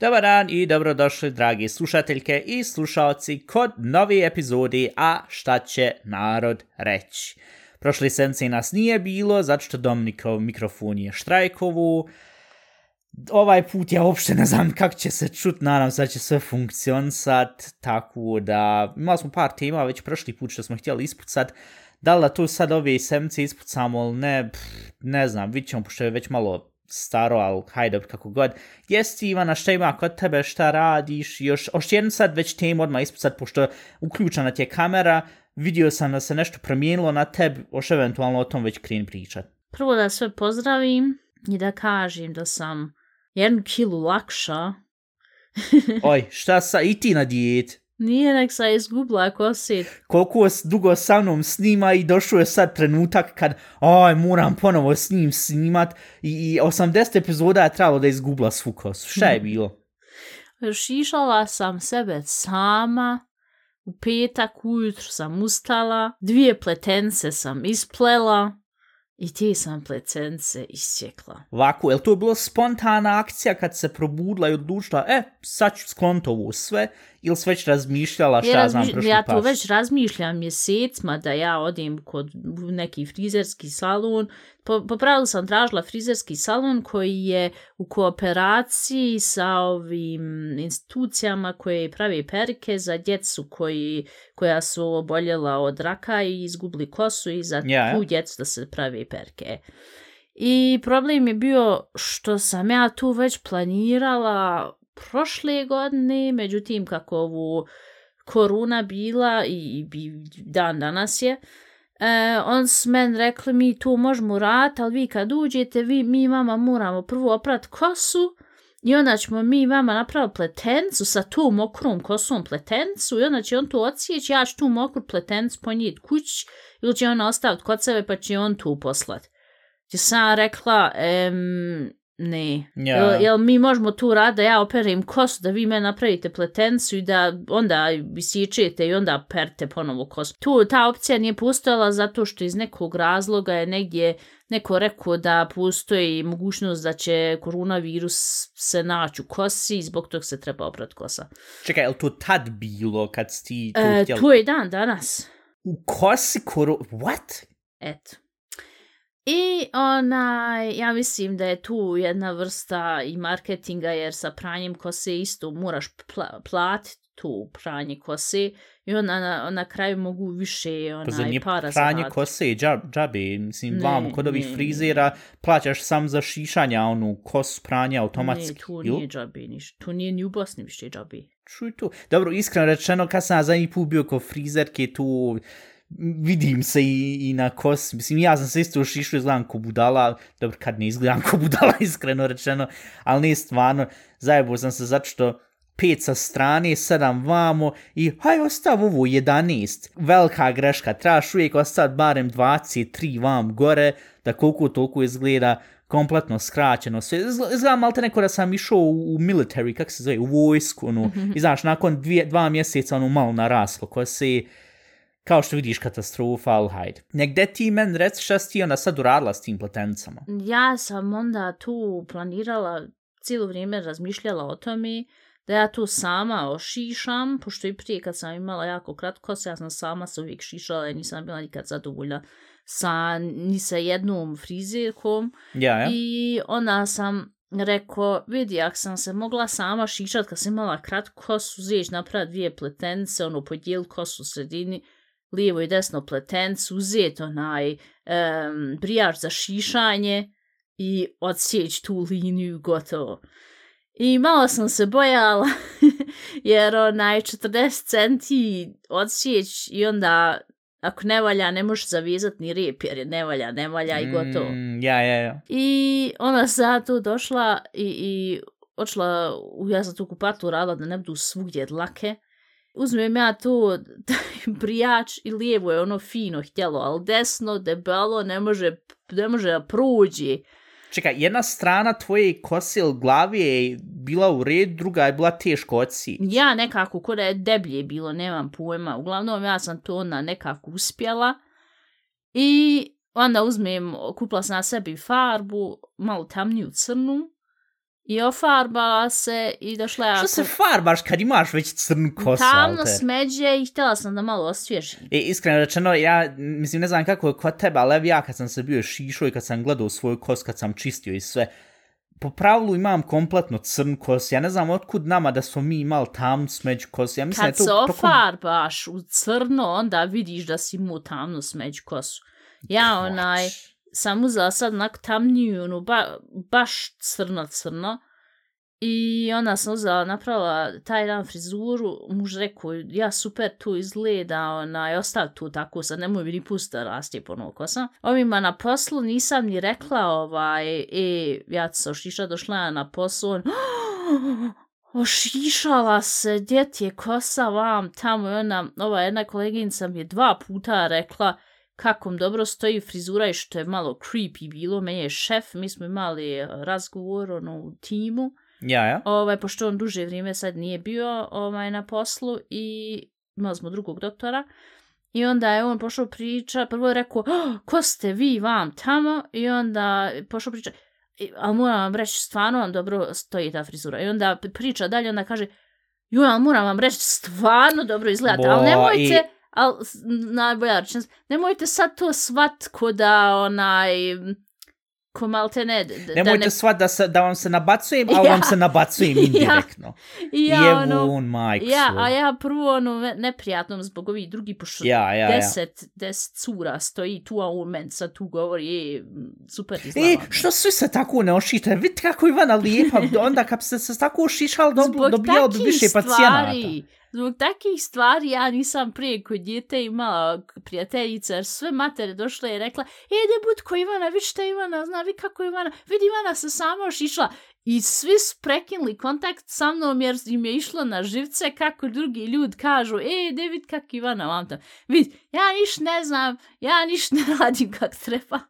Dobar dan i dobrodošli dragi slušateljke i slušalci kod novi epizodi A šta će narod reći. Prošli senci nas nije bilo, zato što Dominikov mikrofon je štrajkovu, ovaj put ja uopšte ne znam kako će se čut, nadam se da će sve funkcionisat, tako da imali smo par tema već prošli put što smo htjeli ispucat, da li da tu sad ove semce ispucamo ili ne, pff, ne znam, vidit ćemo pošto je već malo staro, ali hajde kako god. Jesi Ivana, šta ima kod tebe, šta radiš, još, još jednu sad već temu odmah ispucat, pošto uključena ti je kamera, vidio sam da se nešto promijenilo na tebi, još eventualno o tom već kren pričat. Prvo da sve pozdravim i da kažem da sam jednu kilu lakša. Oj, šta sa, i ti na dijet? Nije nek sa izgubila kosit. Koliko dugo sa mnom snima i došao je sad trenutak kad, oj, moram ponovo s njim snimat i, i 80 epizoda je trebalo da izgubla svu kosu. Šta je bilo? Šišala sam sebe sama. U petak ujutru sam ustala. Dvije pletence sam isplela. I ti sam pletence isjekla. Ovako, je to je bila spontana akcija kad se probudila i odlučila, e, sad ću skloniti ovo sve, ili sve već razmišljala šta Ja, ja znam prošli ja to pas? već razmišljam mjesecima da ja odem kod neki frizerski salon. Po, po pravilu sam tražila frizerski salon koji je u kooperaciji sa ovim institucijama koje prave perike za djecu koji, koja su oboljela od raka i izgubili kosu i za Ja, ja. tu djecu da se prave perike. I problem je bio što sam ja tu već planirala prošle godine, međutim kako ovu koruna bila i, i dan danas je, e, on s men rekli mi tu možemo rat, ali vi kad uđete, vi, mi vama moramo prvo oprat kosu i onda ćemo mi vama napraviti pletencu sa tu mokrom kosom pletencu i onda će on tu odsjeći, ja ću tu mokru pletencu ponijeti kuć ili će ona ostaviti kod sebe pa će on tu poslat. Ti sam rekla, em, ne. Ja. Jel, jel mi možemo tu rad da ja operim kosu, da vi me napravite pletencu i da onda isječete i onda perte ponovo kosu. Tu ta opcija nije postojala zato što iz nekog razloga je negdje neko rekao da postoji mogućnost da će koronavirus se naći u kosi i zbog tog se treba oprat kosa. Čekaj, je li to tad bilo kad si ti to E, htjela? tu je dan danas. U kosi koro... What? Eto. I onaj, ja mislim da je tu jedna vrsta i marketinga, jer sa pranjem kose isto moraš pla platiti tu pranje kose i onda na, na kraju mogu više Pa za onaj, nije para pranje kose džab, džabe, mislim, Ne, vam kod ovih ne, frizera plaćaš sam za šišanja, onu kosu pranja automatski. Ne, tu nije džabe, niš, tu nije ni u Bosni više džabe. Čuj tu. Dobro, iskreno rečeno, kad sam zadnji put bio kod frizerke, tu vidim se i, i na kos. Mislim, ja sam se isto šišao, izgledam ko budala. Dobro, kad ne izgledam ko budala, iskreno rečeno. Ali ne stvarno, zajebao sam se zato što pet sa strane, sedam vamo i haj ostav ovo 11. Velika greška, trebaš uvijek ostaviti barem 23 vam gore, da koliko toliko izgleda kompletno skraćeno sve. Izgl- Izgleda malo te neko da sam išao u, u military, kako se zove, u vojsku, ono, i znaš, nakon dvije, dva mjeseca, ono, malo naraslo, ko se, kao što vidiš, katastrofa, ali hajde. Negde ti men reci šta si ti onda sad uradila s tim pletencama? Ja sam onda tu planirala, cijelo vrijeme razmišljala o tome, da ja tu sama ošišam, pošto i prije kad sam imala jako kratko kose, ja sam sama se uvijek šišala i nisam bila nikad zadovoljna sa, ni sa jednom frizerkom. Ja, ja. I onda sam rekao, vidi, ako sam se mogla sama šišat kad sam imala kratku kosu, uzeć napraviti dvije pletence, ono, podijel kosu u sredini, lijevo i desno pletencu, uzeti onaj um, brijač za šišanje i odsjeć tu liniju gotovo. I malo sam se bojala, jer onaj 40 centi odsjeć i onda ako ne valja, ne možeš zavijezati ni rep, jer je ne valja, ne valja i gotovo. Mm, ja, ja, ja. I sam ja tu došla i, i odšla, u- ja sam tu kupatu radila da ne budu svugdje dlake. Uzmem ja tu taj i lijevo je ono fino htjelo, ali desno, debelo, ne može, ne može da prođe. Čekaj, jedna strana tvoje kose ili glavi je bila u red, druga je bila teško odsjeći. Ja nekako, kod je deblje bilo, nemam pojma. Uglavnom, ja sam to onda nekako uspjela. I onda uzmem, kupila sam na sebi farbu, malo tamniju crnu. I ofarbala se i došla ja... Što se farbaš kad imaš već crnu kosu, Tamno Alter? smeđe i htjela sam da malo osvježim. E, iskreno rečeno, ja, mislim, ne znam kako je kod tebe, ali ja kad sam se bio šišao i kad sam gledao svoju kosu, kad sam čistio i sve, po pravilu imam kompletno crn kos. Ja ne znam otkud nama da smo mi imali tamnu smeđu kosu. Ja mislim Kad se to tokom- ofarbaš u crno, onda vidiš da si mu tamnu smeđu kosu. Ja onaj, samo za sad onak tamniju, ono, ba, baš crno crno. I onda sam uzela, napravila taj dan frizuru, muž rekao, ja super tu izgleda, onaj, ostav tu tako, sad nemoj mi ni pusta rasti ponovo kosa. Ovima na poslu nisam ni rekla, ovaj, e, ja sam se ošiša, došla na poslu, on, oh, ošišala se, djet je kosa vam tamo i ona, ova jedna koleginica mi je dva puta rekla kako mi dobro stoji frizura i što je malo creepy bilo, meni je šef, mi smo imali razgovor ono, u timu, Ja, ja. ovaj, pošto on duže vrijeme sad nije bio ovaj, na poslu i imali smo drugog doktora. I onda je on pošao priča, prvo je rekao, oh, ko ste vi vam tamo? I onda pošao priča, "I- ali moram vam reći, stvarno vam dobro stoji ta frizura. I onda priča dalje, onda kaže, ju, ali moram vam reći, stvarno dobro izgledate, ali nemojte, i- ali najbolja rečenica, nemojte sad to svat ko da onaj, ko malte ne, da Nemojte ne svat da, se, da vam se nabacujem, ali Ja. vam se nabacujem indirektno. I ja, Jevu ono, on, majku ja, svoju. a ja prvo ono neprijatno zbog ovih drugi, pošto Ja, ja, ja. deset, deset cura stoji tu, a on men sad tu govori, e, super E, izgleda. što svi se tako ne ošite? Vidite kako Ivana lijepa, onda kad se se tako ošišali, dob, Zbog dobijao bi takih više pacijenata. Zbog takih stvari ja nisam prije kod djete imala prijateljica, jer sve matere došle i rekla, e, da bud ko Ivana, vidi šta Ivana, zna, vi kako Ivana, vidi Ivana se sama ošišla. I svi su prekinuli kontakt sa mnom jer im je išlo na živce kako drugi ljudi kažu, e, David, kak Ivana vam tam. Vid, ja niš ne znam, ja niš ne radim kak treba.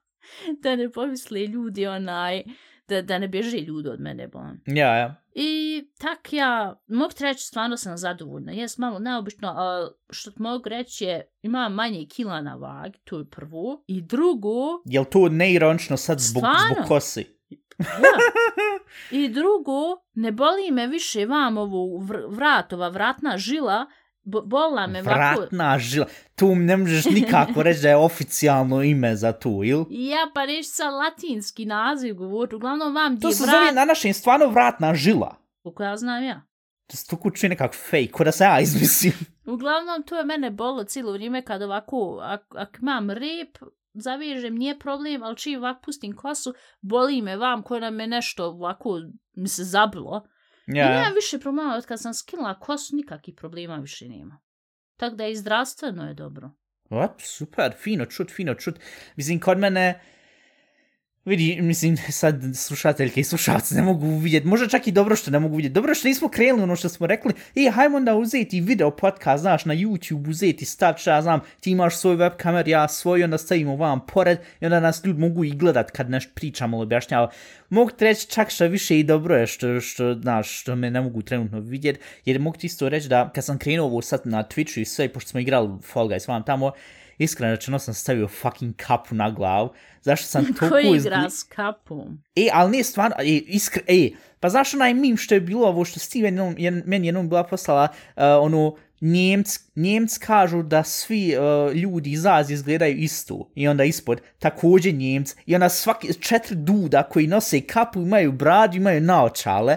da ne pomisle ljudi onaj, da, da ne bježe ljudi od mene, bon. Ja, ja. I tak ja, mogu ti reći, stvarno sam zadovoljna. Jes malo neobično, a što ti mogu reći je, imam manje kila na vagi, to je prvo. I drugo, Jel to neironično sad zbog, Stvarno? zbog kosi? ja. I drugo, ne boli me više vam ovu vr vrat, ova vratna žila, bola me ovako. Vratna žila. Tu ne možeš nikako reći da je oficijalno ime za tu, il? Ja pa reći sa latinski naziv govorit, uglavnom vam To se vrat, zove na našem stvarno vratna žila. koliko ja znam ja. To se to kući nekak fake, ko da se ja izmislim. Uglavnom, to je mene bolo cijelo vrijeme kad ovako, ak, ak imam rep, zavežem, nije problem, ali čim ovako pustim kosu, boli me vam ko da me nešto ovako mi se zabilo. Ja. Ja, nemam više problema, od kad sam skinula kosu, nikakvih problema više nema. Tako da i zdravstveno je dobro. What? Super, fino čut, fino čut. Mislim, kod mene, vidi, mislim, sad slušateljke i slušalci ne mogu vidjeti, možda čak i dobro što ne mogu vidjeti, dobro što nismo krenuli ono što smo rekli, e, hajmo onda uzeti video podcast, znaš, na YouTube uzeti, stav, šta ja znam, ti imaš svoj web kamer, ja svoj, onda stavimo vam pored i onda nas ljudi mogu i gledat kad nešto pričamo ili objašnjava. Mogu ti reći čak što više i dobro je što, što, znaš, što me ne mogu trenutno vidjeti, jer mogu ti isto reći da kad sam krenuo ovo sad na Twitchu i sve, pošto smo igrali Fall Guys vam tamo, iskreno rečeno sam stavio fucking kapu na glavu. Zašto sam toliko Ko izgl- igra s kapom? E, ali nije stvarno, e, iskre, e, pa znaš onaj mim što je bilo ovo što Steven jednom, jed, meni jednom bila poslala, uh, ono, Njemc, Njemc kažu da svi uh, ljudi iz Azije izgledaju isto i onda ispod također Njemc i onda svaki četiri duda koji nose kapu imaju bradu, imaju naočale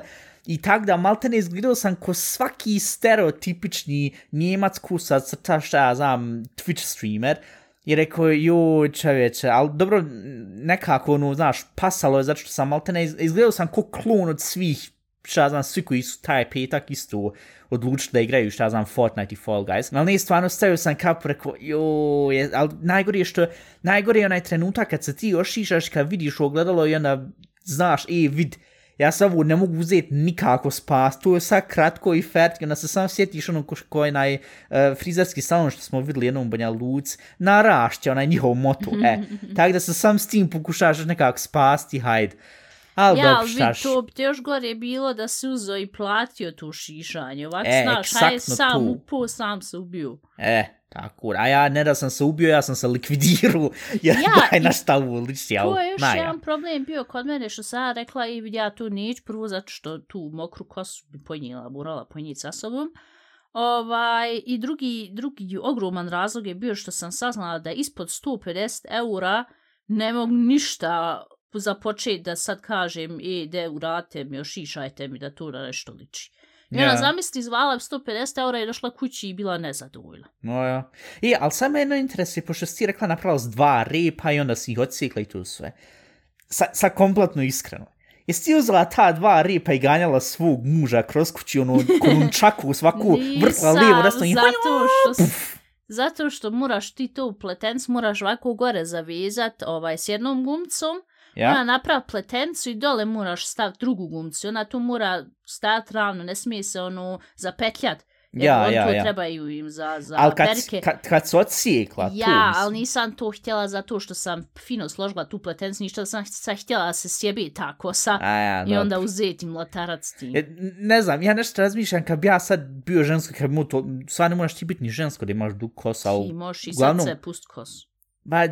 i tak da malte ne izgledao sam ko svaki stereotipični Njemac kusac, crta šta ja znam, Twitch streamer i rekao, joj čovječe, ali dobro, nekako, ono, znaš, pasalo je zato što sam, malte ne, izgledao sam ko klon od svih, šta znam, svi koji su taj petak isto odlučili da igraju, šta znam, Fortnite i Fall Guys. Ali ne, stvarno stavio sam kapu, rekao, joj, ali najgore je što, najgore je onaj trenutak kad se ti ošišaš, kad vidiš ogledalo i onda znaš, e, vid, ja se ovo ne mogu uzeti nikako spas, to je sad kratko i fertki, onda se sam sjetiš ono ko, ko je naj uh, frizerski salon što smo videli jednom Banja Luc, narašće onaj njihov motu, e, tako da se sam s tim pokušaš nekako spasti, hajde. Al ja, dobro, ali štaš. to bi još gore bilo da se uzo i platio tu šišanje. Ovako, E, znaš, aj egzaktno sam upo, sam se ubio. E, tako, a ja ne da sam se ubio, ja sam se likvidirao, jer Ja, ja, daj na šta liči, ali, To je još na, ja. jedan problem bio kod mene što sam ja rekla i ja tu neću prvo zato što tu mokru kosu bi ponijela, morala ponijeti sa sobom. Ovaj, I drugi, drugi ogroman razlog je bio što sam saznala da ispod 150 eura ne mogu ništa započeti da sad kažem e, de urate mi, ošišajte mi da tu na nešto liči. I ona Ja. zamisli zvala 150 eura i došla kući i bila nezadovoljna. No, ja. I, ali sad me jedno interesi, pošto si ti rekla napravila s dva repa i onda si ih odsikla i tu sve. Sa, sa kompletno iskreno. Jesi ti uzela ta dva repa i ganjala svog muža kroz kući, ono, konunčaku, svaku vrtla lijevo, desno i... zato što, zato što moraš ti to u pletencu, moraš ovako gore zavezat ovaj, s jednom gumcom, ja? ona napravi pletencu i dole moraš staviti drugu gumcu. Ona tu mora stajati ravno, ne smije se ono zapetljat. Jer Ja, on ja, to ja. trebaju im za, za Ali kad, perke. kad, kad se odsijekla, tu, Ja, ali nisam to htjela zato što sam fino složila tu pletencu, ništa sam, sam htjela da se sjebi ta kosa A, ja, i dobro. onda uzeti mlatarac s tim. E, ne znam, ja nešto razmišljam, kad bi ja sad bio žensko, kad bi mu to, stvarno moraš ti biti ni žensko da imaš dug kosa, Ti možeš i uglavnom- sad se pust kosu. Ba,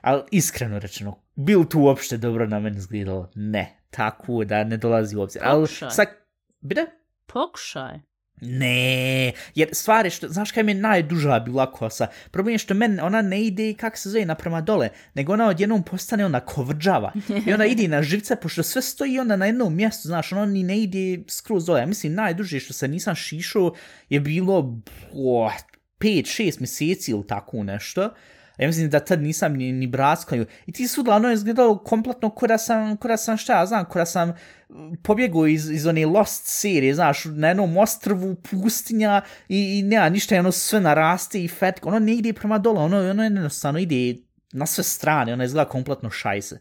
ali iskreno rečeno, bil tu uopšte dobro na mene izgledalo? Ne, tako da ne dolazi u obzir. Ali Pokušaj. sad, bide? Pokušaj. Ne, jer stvari što, znaš kaj mi je najduža bila kosa? Problem je što meni ona ne ide, kak se zove, naprema dole, nego ona odjednom postane ona kovrđava. I ona ide na živce, pošto sve stoji onda na jednom mjestu, znaš, ona ni ne ide skroz dole. Ja mislim, najduže što se nisam šišao je bilo, o, 5-6 mjeseci ili tako nešto. Ja mislim da tad nisam ni, ni braskaju. I ti sudla, ono je izgledalo kompletno ko da sam, ko da sam šta, ja znam, ko da sam pobjegao iz, iz one Lost serije, znaš, na jednom ostrvu, pustinja i, i nema ništa, ono sve naraste i fetk, ono ne ide prema dole, ono, ono jednostavno ide na sve strane, ono izgleda kompletno šajse.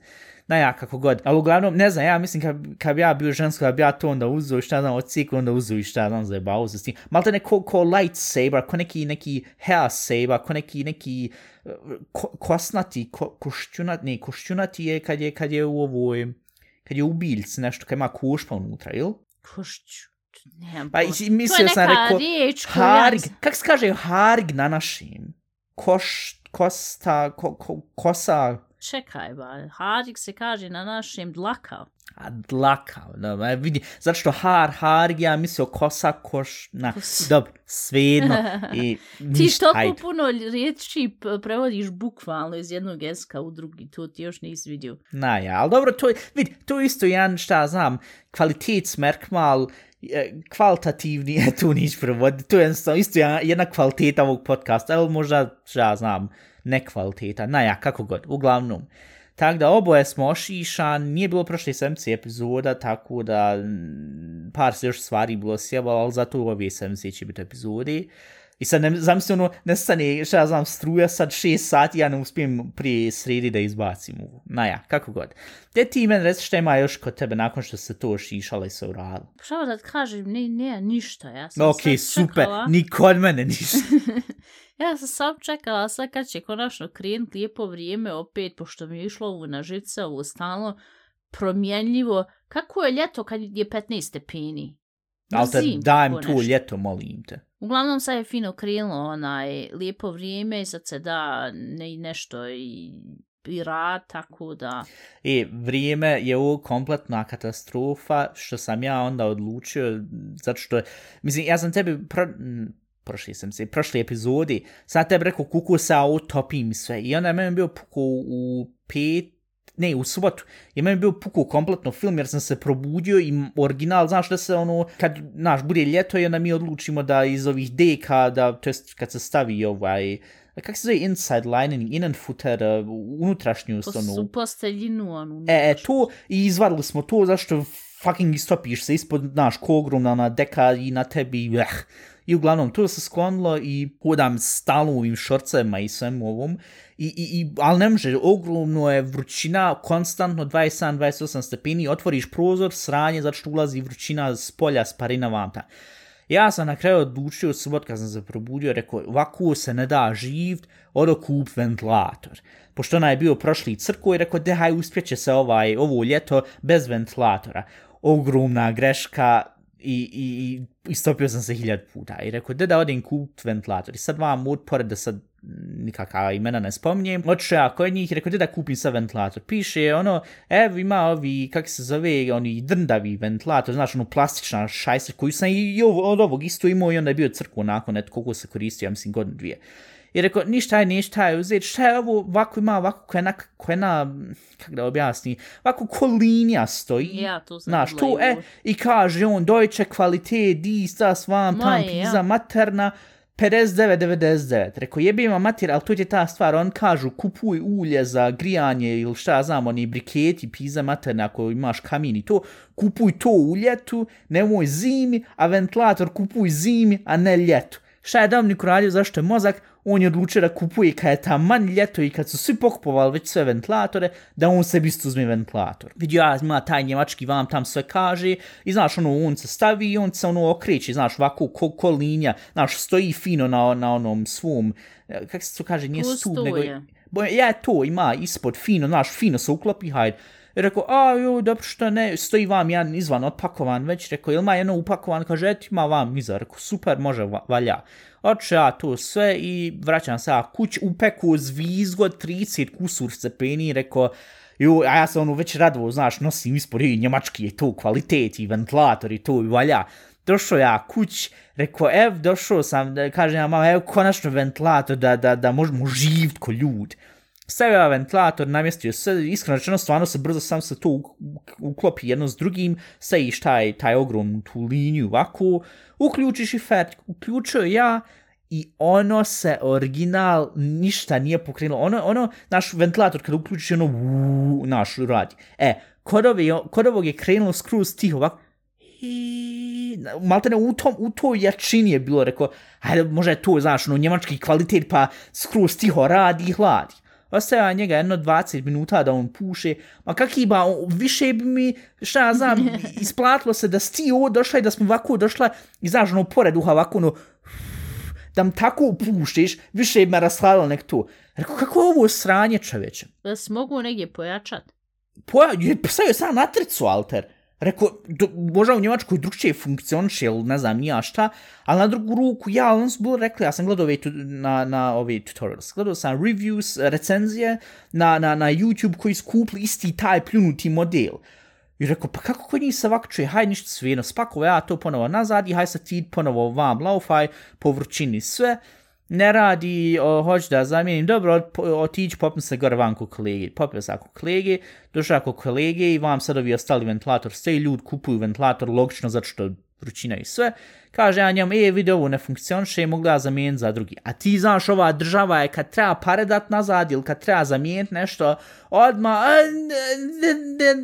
Na ja, kako god. Ali uglavnom, ne znam, ja mislim kad, kad bi ja bio žensko, da bi ja to onda uzeo i šta znam, od cijeku onda uzeo i šta znam, zajebao se s tim. Malte ne ko, ko lightsaber, ko neki, neki hair saber, ko neki, neki uh, ko, kosnati, ko, košćunati, ne, košćunati je kad je, kad je u ovoj, kad je u biljci nešto, kad ima košpa unutra, jel? Košću. Nemam Pa i- mislio sam rekao, riječ Harg, ja... kak se kaže harg na našim? Koš, kosta, ko, ko, kosa, Čekaj, ba. Harik se kaže na našem dlaka. a dlaka, da, ba, vidi, zato što har, harg, ja mislio kosa, koš, na, Kos- dobro, svejedno, i Ti ništa, toliko puno riječi prevodiš bukvalno iz jednog jeska u drugi, to ti još nisi vidio. Na ja, ali dobro, to je, vidi, to je isto jedan, šta znam, kvalitetsmerkmal, e, kvalitativni, e, tu nić prevoditi, to je jednostavno isto jedna kvaliteta ovog podcasta, ali možda, šta znam, nekvaliteta, naja, kako god, uglavnom. Tako da oboje smo ošišan, nije bilo prošle sedmice epizoda, tako da par se još stvari bilo sjebalo, ali zato u ove sedmice će biti epizode. I sad ne, zamisli ono, nestane, šta ja znam, struja sad 6 sati, ja ne uspijem prije sredi da izbacim ovo. Na ja, kako god. Te ti meni reci šta ima još kod tebe nakon što se to ošišala i se uradilo. Šta da ti kažem, ne, ne, ništa. Ja sam Ok, sad super, čekala. ni kod mene ništa. Ja sam sam čekala sad kad će konačno krenut lijepo vrijeme opet, pošto mi je išlo ovo na živce, ovo stalno promjenljivo. Kako je ljeto kad je 15 stepeni? Ali te dajem tu nešto. ljeto, molim te. Uglavnom sad je fino krenulo onaj lijepo vrijeme i sad se da ne, nešto i, i rad, tako da... E, vrijeme je ovo kompletna katastrofa, što sam ja onda odlučio, zato što, mislim, ja sam tebi, pro, m, prošli sam se, prošli epizodi, sam tebi rekao kuku sa utopim sve, i onda je meni bio u pet, ne, u subotu, je meni bio puko kompletno film, jer sam se probudio i original, znaš da se ono, kad, znaš, bude ljeto i onda mi odlučimo da iz ovih deka, da, to jest kad se stavi ovaj, kako se zove inside lining, innen footer, uh, unutrašnju Po, onu, u posteljinu onu. E, e, to, i izvadili smo to, zašto fucking istopiš se ispod, naš, ko ogromna ona deka i na tebi, eh, i uglavnom to se sklonilo i hodam stalno u ovim šorcema i svem ovom, I, i, i, ali ne može, ogromno je vrućina, konstantno 27-28 stepeni, otvoriš prozor, sranje, zato što ulazi vrućina s polja, sparina vamta. Ja sam na kraju odlučio subot kad sam se probudio, rekao, ovako se ne da živt, odo kup ventilator. Pošto ona je bio prošli crko i rekao, dehaj, uspjeće se ovaj, ovo ljeto bez ventilatora. Ogromna greška, i, i, i istopio sam se hiljad puta i rekao, da da odim kupit ventilator. I sad vam od pored da sad nikakva imena ne spominjem, otišao ja kod njih i rekao, da kupim sa ventilator. Piše, ono, evo ima ovi, kak se zove, oni drndavi ventilator, znaš, ono plastična šajsa koju sam i, i od ovog isto imao i onda je bio crkvo nakon, eto, koliko se koristio, ja mislim, godinu dvije. I rekao, ništa je, ništa je uzeti, šta je ovo, ovako ima, ovako koja na, koja na, kako da objasni, ovako ko linija stoji. Ja, tu sam Znaš, tu, e, i kaže on, dojče kvalitet, di, sta, svam, tam, pizza, ja. materna, 59,99. Rekao, jebi ima mater, ali to je ta stvar, on kažu, kupuj ulje za grijanje ili šta znam, oni briketi, pizza materna, ako imaš kamin i to, kupuj to u ljetu, nemoj zimi, a ventilator kupuj zimi, a ne ljetu. Šta je Dominik uradio, zašto je mozak? On je odlučio da kupuje kad je tam manj ljeto i kad su svi pokupovali već sve ventilatore, da on sebi isto uzme ventilator. Vidio ja, ima taj njemački vam tam sve kaže i znaš, ono, on se stavi i on se ono okreće, znaš, ovako ko, ko linija, znaš, stoji fino na, na onom svom, eh, kak se to kaže, nije stup, nego... Bo, ja, to ima ispod fino, znaš, fino se uklopi, hajde. I rekao, a jo, dobro što ne, stoji vam jedan izvan otpakovan, već rekao, ili ima jedno upakovan, kaže, eto ima vam iza, rekao, super, može, valja. Oče ja to sve i vraćam se kuć u peku zvizgo 30 kusur stepeni, rekao, jo, a ja sam ono već radovo, znaš, nosim ispod i njemački je to kvalitet i ventilator i to i valja. Došao ja kuć, rekao, ev, došao sam, da kažem ja, mama, evo, konačno ventilator da, da, da možemo živit ko ljudi stavio ventilator, namjestio se, iskreno rečeno, stvarno se brzo sam se to uklopi jedno s drugim, staviš taj, taj ogrom tu liniju ovako, uključiš i fet, uključio ja i ono se original ništa nije pokrenulo. Ono, ono, naš ventilator kada uključiš ono, uu, naš radi. E, kod, ove, kod ovog je krenulo skroz tiho ovako, i malte ne u tom u toj jačini je bilo rekao ajde možda je to znaš no njemački kvalitet pa skroz tiho radi i hladi ostaja njega jedno 20 minuta da on puše, ma kaki ba, više bi mi, šta ja znam, isplatilo se da sti ovo došla i da smo ovako došla i znaš, ono, pored uha, ovako, ono, da mi tako pušeš, više bi me rashladilo nek to. Rekao, kako je ovo sranje čoveče? Da se mogu negdje pojačat? Poja, je, stavio sam na tricu alter. Rekao, do, možda u Njemačkoj drugčije funkcioniše, ili ne znam, nija šta, ali na drugu ruku, ja, ali su bilo rekli, ja sam gledao ove, tu, na, na ove tutorials, gledao sam reviews, recenzije na, na, na YouTube koji skupli isti taj pljunuti model. I rekao, pa kako kod njih se ovako čuje, haj ništa svijeno, spakove ja to ponovo nazad i haj sad ti ponovo vam laufaj, po vrućini sve ne radi, o, hoću da zamijenim, dobro, otići, popim se gore van kod kolege. Popio se ako kolege, došao kod kolege i vam sad ovi ostali ventilator, sve ljudi kupuju ventilator, logično, zato što vrućina i sve. Kaže ja njom, e, vidi ovo ne funkcioniše, mogu da zamijeniti za drugi. A ti znaš, ova država je kad treba pare dat nazad ili kad treba zamijeniti nešto, odma,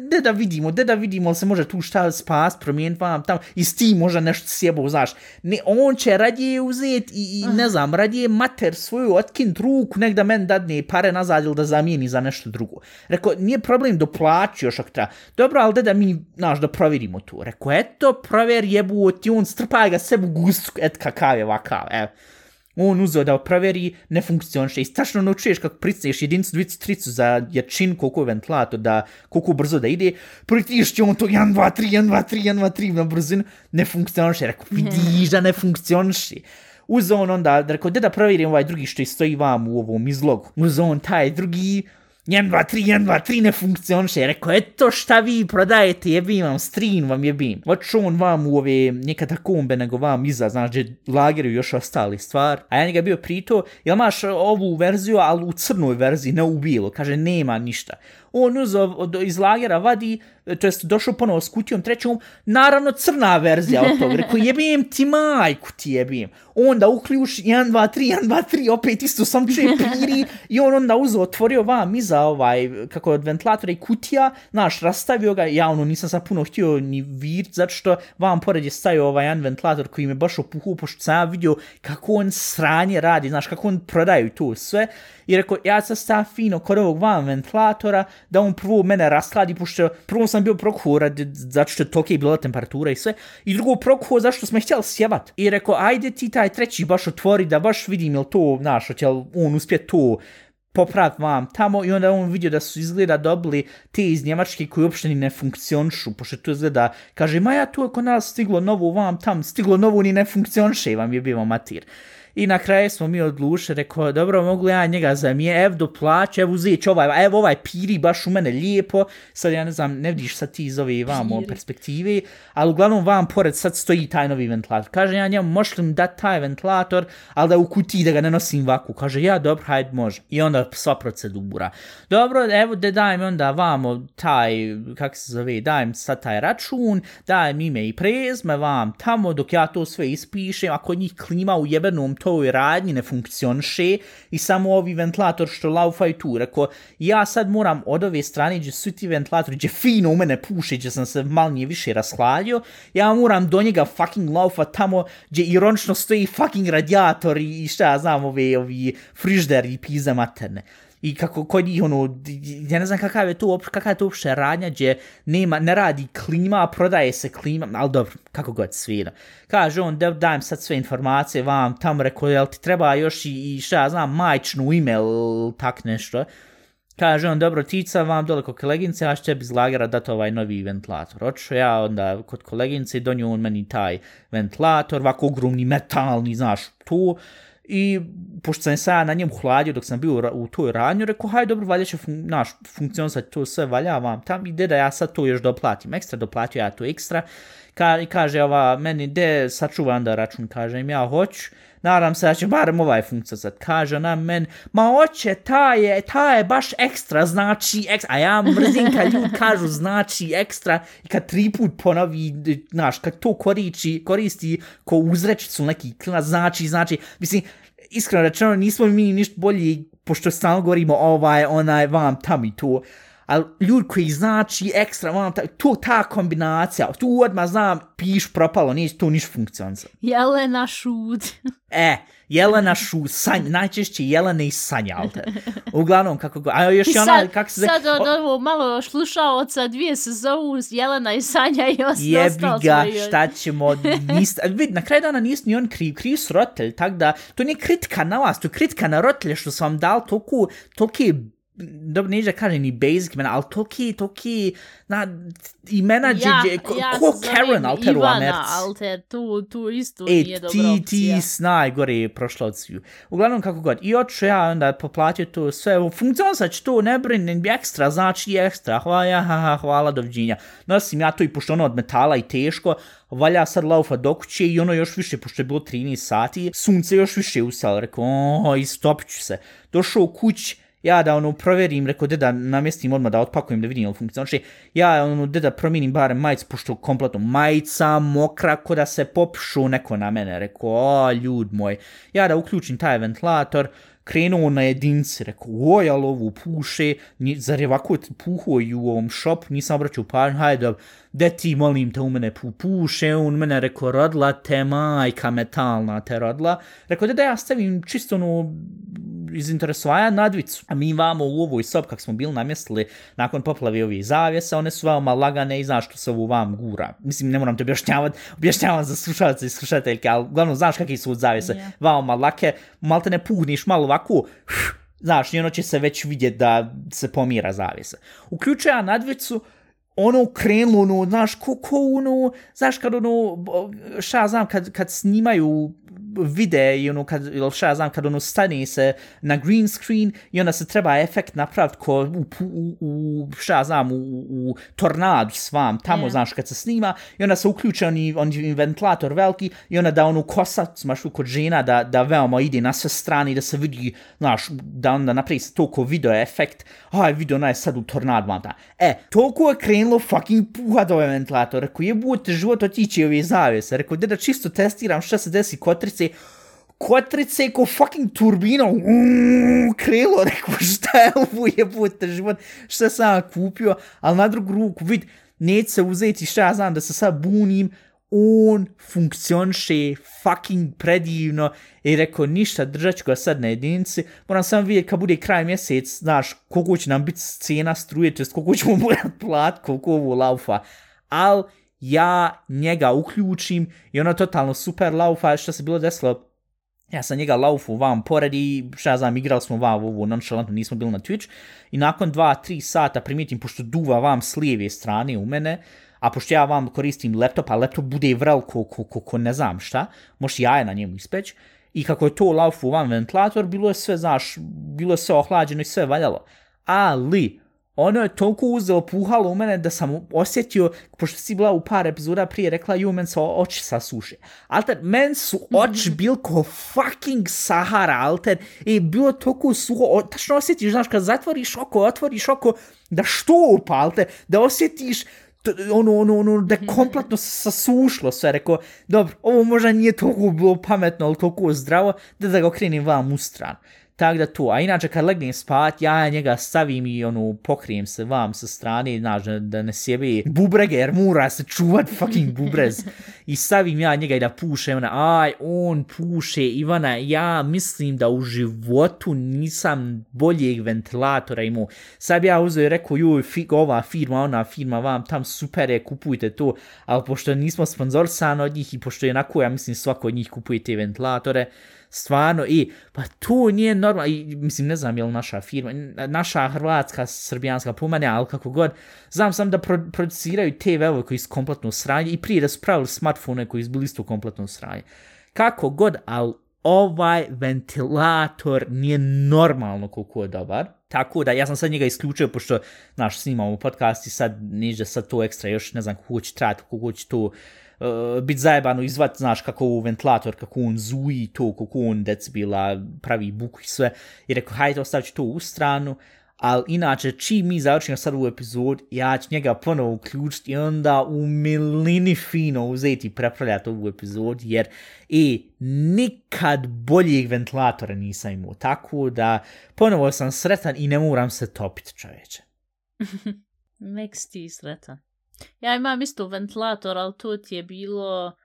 de da vidimo, de da vidimo, se može tu šta spas, promijeniti vam tamo, i s tim može nešto sjebo, znaš. Ne, on će radije uzeti i, i ne znam, radije mater svoju otkint ruku, nek da men dadne pare nazad ili da zamijeni za nešto drugo. Rekao, nije problem do plaći još ako treba. Dobro, ali de da mi, znaš, da provjerimo tu. Rekao, eto, provjer jebu, ti on strpaj ga sebu gusku, et kakav je vakav, evo. On uzeo da proveri, ne funkcioniše. I strašno naučuješ kako pricneš jedinicu, dvicu, tricu za jačin, koliko je ventilator, da, koliko brzo da ide, pritišće on to 1, 2, 3, 1, 2, 3, 1, 2, 3 na brzinu, ne funkcioniše, rekao, vidiš da ne funkcioniše. Uzeo on onda, rekao, da da provjerim ovaj drugi što stoji vam u ovom izlogu. Uzeo on taj drugi, 1, 2, 3, 1, 2, 3 ne funkcioniše. Rekao, eto šta vi prodajete, jebim vam, stream vam jebim. Oču on vam u ove neka takombe nego vam iza, znaš, gdje lageru još ostali stvar. A ja njega bio prito, jel maš ovu verziju, ali u crnoj verziji, ne u bilo. Kaže, nema ništa. On uzo iz lagera vadi, e, to jest došao ponovo s kutijom trećom, naravno crna verzija od toga, rekao jebim ti majku ti jebim. Onda uključ 1, 2, 3, 1, 2, 3, opet isto sam čuje piri i on onda uzo otvorio vam iza ovaj, kako od ventilatora i kutija, naš, rastavio ga, ja ono nisam sad puno htio ni vir, zato što vam pored je stavio ovaj jedan ventilator koji me baš opuhu, pošto sam ja vidio kako on sranje radi, znaš, kako on prodaju to sve. I rekao, ja sam sta fino kod ovog vam ventilatora, da on prvo mene rasladi, pošto prvo sam bio prokuo radi, zato što je toke bila temperatura i sve, i drugo prokuo zašto smo htjeli sjevat. I rekao, ajde ti taj treći baš otvori, da baš vidim jel to, znaš, će on uspjet to poprat vam tamo i onda on vidio da su izgleda dobili te iz Njemačke koji uopšte ni ne funkcionišu, pošto to izgleda, kaže, ma ja tu je kod nas stiglo novo vam tam, stiglo novo ni ne funkcioniše, vam je bio matir. I na kraju smo mi odlušili, rekao, dobro, mogu ja njega zamije, ev do plaće, evo uzeć ovaj, evo ovaj piri baš u mene lijepo, sad ja ne znam, ne vidiš sad ti iz ove vamo perspektive, ali uglavnom vam pored sad stoji taj novi ventilator. Kaže, ja njemu, možeš li mi dati taj ventilator, ali da u kutiji da ga ne nosim vaku. Kaže, ja, dobro, hajde, može. I onda sva procedura. Dobro, evo da dajem onda vamo taj, kak se zove, dajem sad taj račun, dajem ime i prezme vam tamo dok ja to sve ispišem, ako njih klima u jebenom toj radnji ne funkcioniše i samo ovi ventilator što laufaju tu. Rekao, ja sad moram od ove strane gdje su ti ventilatori, gdje fino u mene puše, gdje sam se malo nije više rashladio, ja moram do njega fucking laufa tamo gdje ironično stoji fucking radijator i šta ja znam, ove, ovi frižder i pizza materne i kako kod njih ono ja ne znam kakav je to kakav je to uopšte radnja gdje nema ne radi klima prodaje se klima al dobro kako god svira kaže on da dajem sad sve informacije vam tamo reko jel ti treba još i, i šta ja znam majčnu email tak nešto Kaže on, dobro, tica vam dole kod koleginice, ja će iz lagera dati ovaj novi ventilator. Očeo ja onda kod koleginice i donio on meni taj ventilator, ovako ogromni metalni, znaš, tu. I pošto sam se na njemu hladio dok sam bio u toj radnju, rekao, haj dobro, valja će fun naš funkcionisati to sve, valja vam tam, ide da ja sad to još doplatim ekstra, doplatio ja to ekstra. Ka I kaže ova, meni, de, sačuvam da račun, kažem, ja hoću, nadam se da će barem ovaj funkcionisati. Kaže na men, ma hoće, ta je, ta je baš ekstra, znači ekstra, a ja mrzim kad ljudi kažu znači ekstra i kad tri put ponovi, znaš, kad to koriči, koristi ko uzrečicu neki, znači, znači, mislim, iskreno rečeno, nismo mi ništa bolji, pošto stalno govorimo ovaj, onaj, vam, tam i to, ali ljudi koji znači ekstra, vam, ta, to ta kombinacija, tu odmah znam, piš propalo, nije to niš funkcionalno. Jelena šut. e, Jelena šu, sanj, najčešće Jelena i Sanja, alte. Uglavnom, kako go, a još I ona, kako se... Sad od ovo malo sad dvije se zovu Jelena i Sanja i ostalo Jebi ga, šta ćemo, nis, vid, na kraju dana nis ni on kriv, kriv su rotelj, tak da, to nije kritika na vas, to je kritika na rotelje što su vam dal toku, toke dobro, neće da kaže ni basic imena, ali toki, toki, na, imena ja, dje, ko, ja ko Karen Alter. Ivana Alter, tu, tu isto e, nije dobra opcija. Ti, ti snaj gore prošla od sviju. Uglavnom, kako god, i oču ja onda poplatio to sve, funkcion sad će to, ne brinem, ekstra, znači ekstra, hvala, ha, ha, hvala, doviđenja. Nosim ja to i pošto ono od metala i teško, valja sad laufa do kuće i ono još više, pošto je bilo 13 sati, sunce još više usalo, rekao, oh, istopit ću se. Došao u kuć, ja da ono proverim, rekao deda namjestim odmah da otpakujem da vidim ili funkcija. Znači, ja ono deda promijenim barem majicu, pošto kompletno majica, mokra, ko da se popšu neko na mene. Rekao, o, ljud moj. Ja da uključim taj ventilator, krenuo na jedinci, rekao, oj, ali ovo puše, zar je ovako puho i u ovom šopu, nisam obraćao pažnju, hajde, de ti molim te u mene pu puše, on mene rekao, rodla te majka metalna te rodla, rekao, da da ja stavim čisto ono, iz interesovaja nadvicu. A mi vamo u ovoj sob, kak smo bili namjestili nakon poplave ovih zavjesa, one su veoma lagane i znaš što se ovu vam gura. Mislim, ne moram te objašnjavati, objašnjavam za slušalce i slušateljke, ali uglavnom znaš kakvi su zavjese, yeah. veoma lake, malo te ne pugniš malo ovako, znaš, i ono će se već vidjeti da se pomira zavjesa. Uključujem nadvicu, ono krenulo, ono, znaš, ko, ko, ono, znaš, kad ono, šta znam, kad, kad snimaju vide i ono kad, ili šta znam, kad ono stane se na green screen i onda se treba efekt napraviti ko u, u, u šta znam, u, u tornadu s vam, tamo Yeah. znaš kad se snima i onda se uključe oni, oni ventilator veliki i onda da onu kosa, znaš, kod žena da, da veoma ide na sve strane i da se vidi, znaš, da onda napravi se toliko video efekt, aj, video ona je sad u tornadu, vam ta. E, toliko je krenulo fucking puhat ovaj ventilator, rekao, jebute život otići ove zavese, rekao, da čisto testiram šta se desi kotrice, kotrice ko fucking turbina, uuu, krelo, rekao, šta je ovo jebote život, šta sam kupio, ali na drugu ruku, vid, neće se uzeti šta ja znam da se sad bunim, on funkcioniše fucking predivno i rekao ništa, držat ću ga sad na jedinici, moram samo vidjeti kad bude kraj mjesec, znaš, koliko će nam biti cijena struje, to koliko ćemo morat plat, koliko ovo laufa, al ja njega uključim i ono totalno super laufa, što se bilo desilo, ja sam njega laufu vam pored i šta ja znam, igrali smo vam ovo nonchalantno, nismo bili na Twitch. I nakon 2-3 sata primijetim, pošto duva vam s lijeve strane u mene, a pošto ja vam koristim laptop, a laptop bude vrel ko, ko, ko, ko ne znam šta, možeš jaje na njemu ispeć, i kako je to laufu van ventilator, bilo je sve, znaš, bilo je sve ohlađeno i sve valjalo. Ali, ono je toliko uzelo puhalo u mene da sam osjetio, pošto si bila u par epizoda prije rekla, ju, men se oči sasuše. Alter, men su oči bil ko fucking Sahara, alter, i bilo toliko suho, o, tačno osjetiš, znaš, kad zatvoriš oko, otvoriš oko, da štupa, alter, da osjetiš ono, ono, ono, da je kompletno sasušlo sve, rekao, dobro, ovo možda nije toliko bilo pametno, ali toliko zdravo, da da ga okrenim vam u stranu. Tako da tu, a inače kad legnem spat, ja njega stavim i ono, pokrijem se vam sa strane, znaš, da, da ne sjebe bubrege, jer mora se čuvat fucking bubrez. I stavim ja njega i da puše, ona, aj, on puše, Ivana, ja mislim da u životu nisam boljeg ventilatora imao. Sad bi ja uzeo i rekao, joj, fi, ova firma, ona firma, vam tam super je, kupujte to, ali pošto nismo sponzorisani od njih i pošto je onako, ja mislim, svako od njih kupuje te ventilatore, stvarno, i, pa to nije normalno, i, mislim, ne znam je li naša firma, naša hrvatska, srbijanska pomene, ali kako god, znam sam da pro, produciraju te velove koji su kompletno sranje i prije da su pravili smartfone koji su bili isto kompletno sranje. Kako god, ali ovaj ventilator nije normalno koliko je dobar. Tako da ja sam sad njega isključio pošto, znaš, snimamo podcast i sad niže sad to ekstra još ne znam kako će trajati, kako će to eh, uh, biti zajebano izvat, znaš, kako u ventilator, kako on zuji to, kako on decibila pravi buku i sve. I rekao, hajde, ostavit ću to u stranu, ali inače, čim mi završimo sad u epizod, ja ću njega ponovo uključiti i onda u milini fino uzeti i prepravljati ovu epizod, jer i nikad boljih ventilatora nisam imao, tako da ponovo sam sretan i ne moram se topiti čoveče. Meks ti sretan. Ja imam isto ventilator, ali to ti je bilo...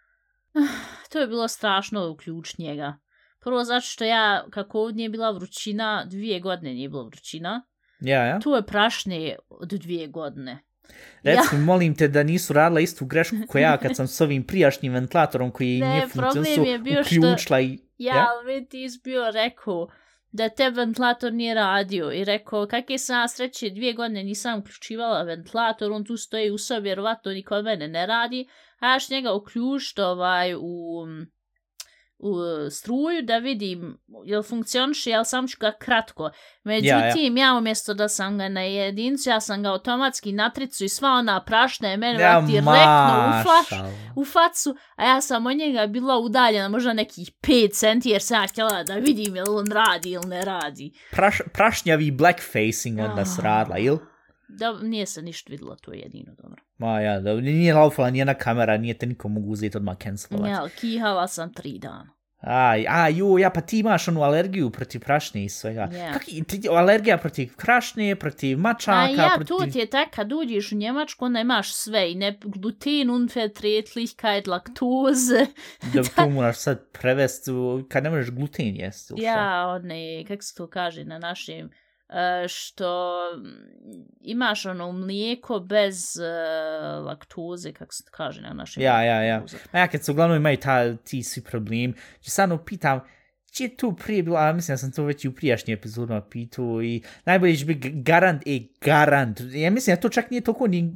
To je bilo strašno uključ njega. Prvo zato što ja, kako ovdje nije bila vrućina, dvije godine nije bilo vrućina. Ja, ja. Tu je prašnije od dvije godine. Reci, ja. molim te da nisu radila istu grešku koja ja kad sam s ovim prijašnjim ventilatorom koji Ne, nije je što- uključila i... Ja, ja? ali mi ti bio rekao da te ventilator nije radio i rekao kakve sam ja sreće dvije godine nisam uključivala ventilator, on tu stoji u sobi, vjerovatno ni kod mene ne radi, a ja njega uključiti ovaj u struju da vidim jel funkcioniše, jel sam ću ga kratko. Međutim, ja, ja. umjesto da sam ga na jedincu, ja sam ga automatski na tricu i sva ona prašna je mene ja, direktno u, faš, u facu, a ja sam od njega bila udaljena možda nekih 5 centi jer sam ja htjela da vidim jel on radi ili ne radi. Praš, prašnjavi blackfacing onda se radila, ili? Da, nije se ništa vidjelo, to je jedino dobro. Ma ja, da, nije laufala nijena kamera, nije te niko mogu uzeti odmah cancelovati. Ja, kihala sam tri dana. Aj, a, ju, ja, pa ti imaš onu alergiju protiv prašne i svega. Yeah. Kak, ti, alergija protiv krašne, protiv mačaka, a ja, protiv... tu ti je tak, kad uđeš u Njemačku, onda imaš sve, i ne gluten, unverträglichkeit, laktoze. da, to moraš sad prevesti, kad ne možeš gluten jesti. Ja, one, kak se to kaže na našem, Uh, što imaš ono mlijeko bez uh, laktoze, kako se kaže na našem Ja, ja, ja. Ma ja kad se uglavnom imaju ta, ti svi problem, će sad pitam, je tu prije bilo, a mislim da sam to već i u prijašnjim epizodima pitao i najbolje će biti garant, e, garant. Ja mislim da to čak nije toliko ni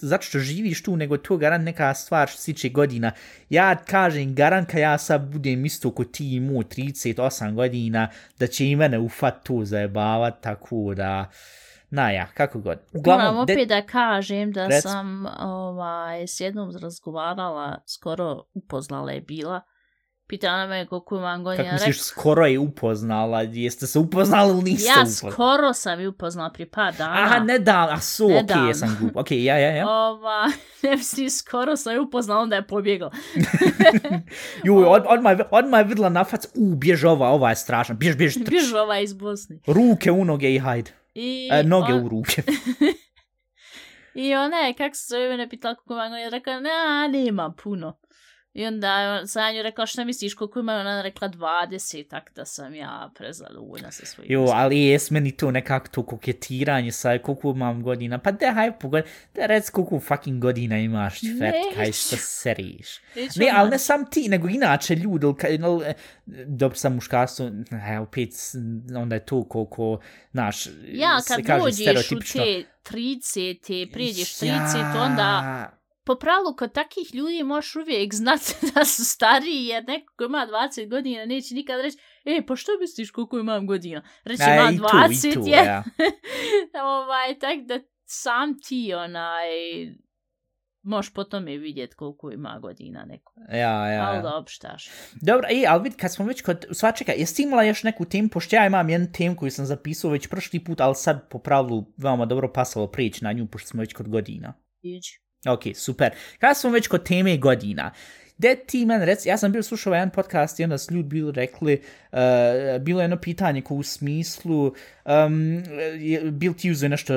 zato što živiš tu, nego to garant neka stvar što se godina. Ja kažem garant kad ja sad budem isto ko ti mu 38 godina, da će i mene ufat tu zajebavat, tako da... Na ja, kako god. Uglavnom, Moram opet de... da kažem da Rec... sam ovaj, s jednom razgovarala, skoro upoznala je bila, Pitala me koliko imam godina. Kako misliš, skoro je upoznala? Jeste se upoznali ili niste ja upoznali? Ja skoro sam je upoznala pri par dana. Aha, ne da, a su, okej, okay, jesam glup. Okej, okay, ja, ja, ja. Ova, ne misli, skoro sam je upoznala, onda je pobjegla. Ju, od, odmah, odmah je videla na fac, u, bjež ova, ova je strašna, bjež, bjež, trč. Bjež ova iz Bosni. Ruke u noge i hajde. I e, noge on... u ruke. I ona je, kako se zove, ne pitala kako imam godina, rekao, ne, nema puno. I onda sam nju rekla šta misliš koliko ima ona rekla 20 tak da sam ja prezadovoljna sa svojim Jo, ali jes meni to nekako to koketiranje sa koliko imam godina. Pa da haj pogod, da rec koliko fucking godina imaš čvert, kaj što seriš. Ne, ali ne sam ti, nego inače ljudi, e, dobro sam muškarstvo, ne, opet onda je to koliko, naš, ja, kad dođeš u te 30, priđeš 30, ja. onda po pravilu kod takih ljudi možeš uvijek znati da su stariji, jer neko ko ima 20 godina neće nikad reći, e, pa što misliš koliko imam godina? Reći, ima 20, tu, tu, je. Ja. ovaj, tak da sam ti, onaj, možeš po tome vidjeti koliko ima godina neko. Ja, ja. Ali dobro, štaš. Dobro, i, ali vid, kad smo već kod, sva čekaj, jesi imala još neku temu, pošto ja imam jednu temu koju sam zapisao već prošli put, ali sad po pravilu veoma dobro pasalo prijeći na nju, pošto smo već kod godina. Iđi. Ok, super. Kada smo već kod teme godina, gde ti men rec, ja sam bio slušao jedan podcast i onda su ljudi bili rekli, uh, bilo je jedno pitanje ko u smislu, um, bil ti uzeo nešto,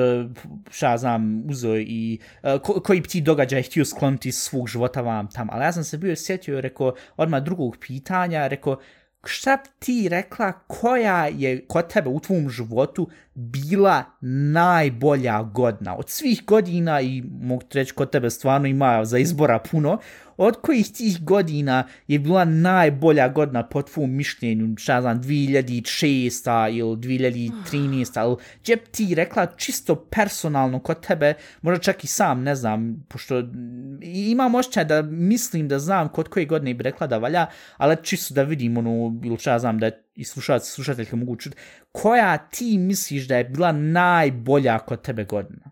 šta znam, uzeo i uh, ko, koji bi ti događaj htio skloniti svog života vam tam, ali ja sam se bio sjetio, rekao, odmah drugog pitanja, rekao, šta ti rekla koja je kod tebe u tvom životu bila najbolja godina od svih godina i mogu reći kod tebe stvarno ima za izbora puno od kojih tih godina je bila najbolja godina po tvom mišljenju, šta znam, 2006. ili 2013. ili gdje ti rekla čisto personalno kod tebe, možda čak i sam, ne znam, pošto imam ošćaj da mislim da znam kod koje godine bi rekla da valja, ali čisto da vidim ono, ili šta znam da i slušalci, slušateljke mogu čuti, koja ti misliš da je bila najbolja kod tebe godina?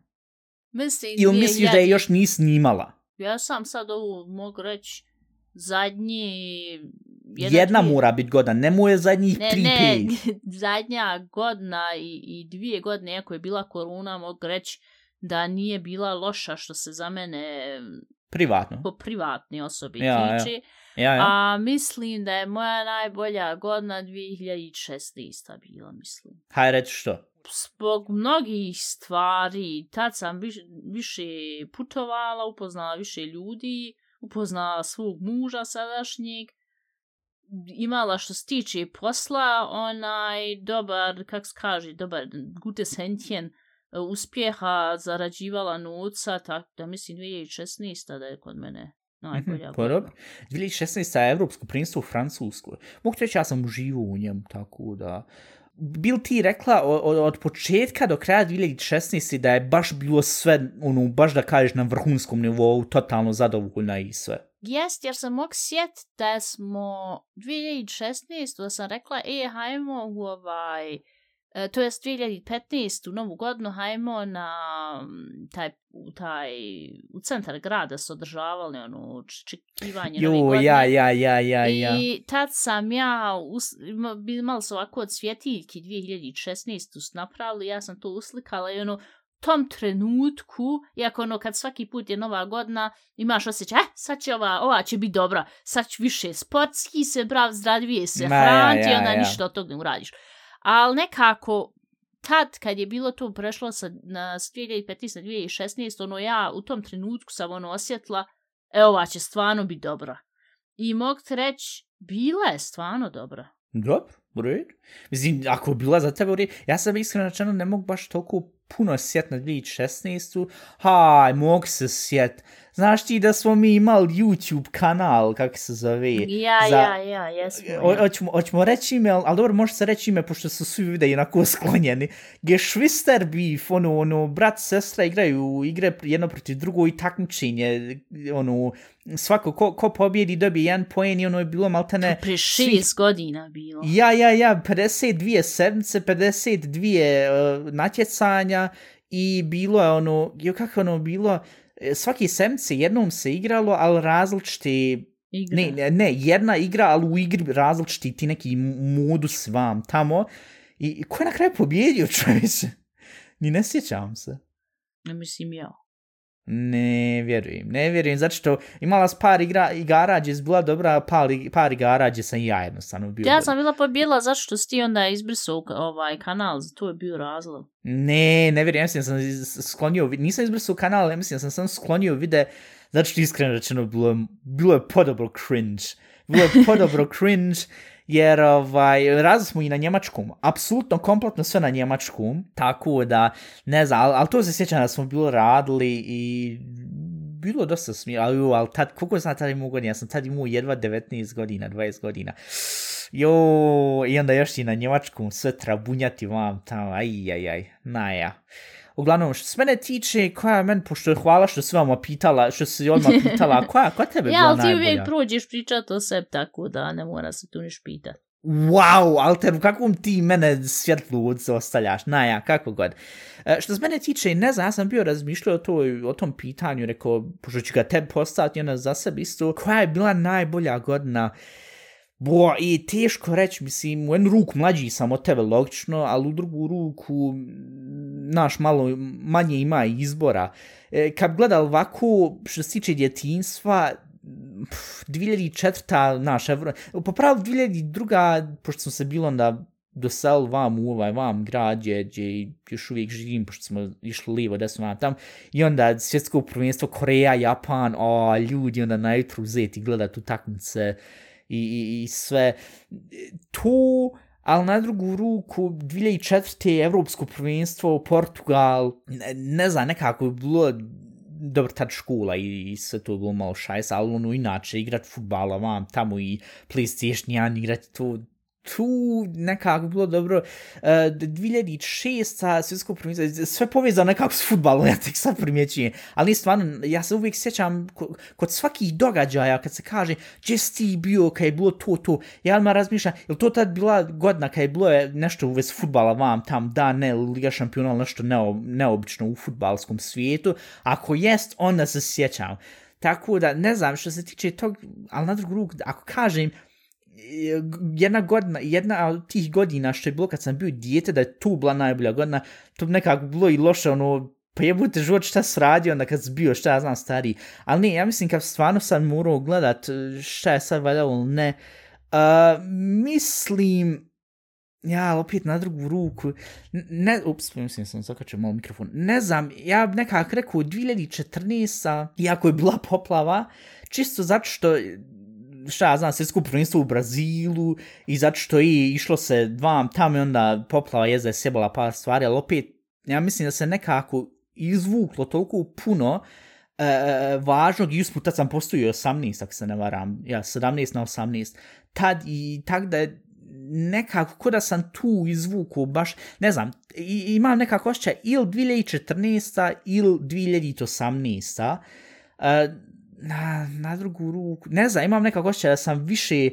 Mislim, Ili misliš da je još nis snimala? Ja sam sad ovu mogu reći zadnji... Jedna, Jedna dvije... mora biti godina, ne mu je zadnjih ne, tri ne, zadnja godina i, i dvije godine, ako je bila koruna, mogu reći da nije bila loša što se za mene... Privatno. Po privatni osobi ja, tiče. Ja. Ja, ja. A mislim da je moja najbolja godina 2016. bila, mislim. Hajde reći što? zbog mnogih stvari, tad sam više, više putovala, upoznala više ljudi, upoznala svog muža sadašnjeg, imala što se tiče posla, onaj dobar, kak se kaže, dobar gute sentjen e, uspjeha, zarađivala nuca, tako da mislim 2016. da je kod mene najbolja mm -hmm, 2016. je Evropsko prinstvo u Francuskoj. Mogu reći, ja sam uživo u njemu, tako da bil ti rekla od, od početka do kraja 2016. da je baš bilo sve, ono, baš da kažeš na vrhunskom nivou, totalno zadovoljna i sve? Jest, jer sam mog sjet da smo 2016. da sam rekla, e, hajmo u ovaj, E, to je 2015. u novu godinu hajmo na taj, u taj u centar grada su održavali ono očekivanje nove godine. ja, ja, ja, ja, ja. I tad sam ja, us, imali su ovako od svjetiljki 2016. su napravili, ja sam to uslikala i ono, tom trenutku, iako ono kad svaki put je nova godina, imaš osjećaj, eh, sad će ova, ova će biti dobra, sad će više sportski se brav, zdravije se hranti, ja, ja, onda ja. ništa od toga ne uradiš. Ali nekako, tad kad je bilo to prešlo sa, na 2015. na 2016. ono ja u tom trenutku sam ono osjetila, e ova će stvarno biti dobra. I mogu ti reći, bila je stvarno dobra. Dobro, u redu. Mislim, ako je bila za tebe u redu, ja sam iskreno načeno ne mogu baš toliko puno sjet na 2016. Haj, mogu se sjet Znaš ti da smo mi imali YouTube kanal, kako se zove? Ja, za... ja, ja, jesmo. Ja. hoćemo, hoćemo reći ime, ali dobro, može se reći ime, pošto su svi videi onako sklonjeni. Gdje Švister Beef, ono, ono, brat, sestra igraju igre jedno protiv drugo i takmičenje, ono, svako ko, ko pobjedi dobije jedan poen i ono je bilo maltene... Prije šest godina bilo. Ja, ja, ja, 52 sedmice, 52 uh, natjecanja i bilo je ono, jo kako ono bilo, svaki sedmice jednom se igralo, ali različite Igra. Ne, ne, ne, jedna igra, ali u igri različiti ti neki modus vam tamo. I, i ko je na kraju pobjedio čovječe? Ni ne sjećam se. Ne mislim ja. Ne vjerujem, ne vjerujem, zato što imala s par igra, igara gdje je bila dobra, par, par igara gdje sam i ja jednostavno bio. Ja sam bila pobjela zato što si ti onda izbrisao ovaj kanal, to je bio razlog. Ne, ne vjerujem, ja mislim da sam sklonio, nisam izbrisao kanal, ja mislim da sam sam sklonio vide, zato što iskreno rečeno bilo, je- bilo je podobro cringe. Bilo je podobro cringe, jer ovaj, razli smo i na njemačkom, apsolutno kompletno sve na njemačkom, tako da, ne znam, ali, ali to se sjećam da smo bilo radili i bilo dosta smije, ali, ju, ali tad, koliko sam tad imao godina, ja sam tad imao jedva 19 godina, 20 godina. Jo, i onda još i na njemačkom sve trabunjati vam tamo, aj, aj, aj, naja. Uglavnom, što se mene tiče, koja je men, pošto je hvala što si vama pitala, što si odmah pitala, koja, koja tebe Ja, bila ali ti najbolja? uvijek prođeš pričat o sebi, tako da ne mora se tu niš pitat. Wow, Alter, u kakvom ti mene svjetlu ostavljaš, naja, kako god. E, što se mene tiče, ne znam, ja sam bio razmišljao o, toj, o tom pitanju, rekao, pošto ću ga tebi postaviti ona za sebe isto, koja je bila najbolja godina Bo, i teško reći, mislim, u jednu ruku mlađi sam od tebe, logično, ali u drugu ruku, naš, malo manje ima izbora. E, kad gledal ovako, što se tiče djetinstva, 2004. naš, evro, po pravu 2002. pošto sam se bilo onda dosel vam u ovaj vam grad gdje, gdje još uvijek živim, pošto smo išli lijevo, desno, vam tam, i onda svjetsko prvenstvo Koreja, Japan, o, ljudi onda na jutru uzeti gledat utakmice i, i, i sve. Tu, ali na drugu ruku, 2004. Evropsko prvenstvo, Portugal, ne, ne znam, nekako je bilo dobro tad škola i, i sve to je bilo malo šajs, ali ono inače igrat futbala vam tamo i PlayStation 1 igrati to tu nekako bilo dobro. E, uh, 2006. sa svjetsko prvenstvo, sve povezano nekako s futbalom, ja tek sad primjećujem. Ali stvarno, ja se uvijek sjećam kod, svakih događaja kad se kaže gdje si ti bio kad je bilo to, to. Ja odmah razmišljam, je to tad bila godina kad je bilo je nešto u vezi futbala vam tam, da, ne, Liga šampiona, ali nešto neo, neobično u futbalskom svijetu. Ako jest, onda se sjećam. Tako da, ne znam, što se tiče tog, ali na drugu ruku, ako kažem, E, jedna godina, jedna od tih godina što je bilo kad sam bio dijete, da je tu bila najbolja godina, to bi nekako bilo i loše, ono, pa jebute život šta si radio onda kad si bio, šta ja znam, stari. Ali ne, ja mislim kad stvarno sam morao gledat e, šta je sad valjalo ili ne, uh, mislim, ja, opet na drugu ruku, ne, ups, mislim sam zakačio malo mikrofon, ne znam, ja bi nekako rekao 2014. iako je bila poplava, čisto zato što šta ja znam, svjetsko prvenstvo u Brazilu i zato što je išlo se dva tamo i onda poplava jezda je sjebala par stvari, ali opet, ja mislim da se nekako izvuklo toliko puno e, e, e važnog i usput tad sam postojio 18, ako se ne varam, ja, 17 na 18, tad i tak da je nekako, ko da sam tu izvuku, baš, ne znam, i, imam nekako osjećaj ili 2014. ili 2018. Uh, na, na drugu ruku, ne znam, imam nekako osjećaj da sam više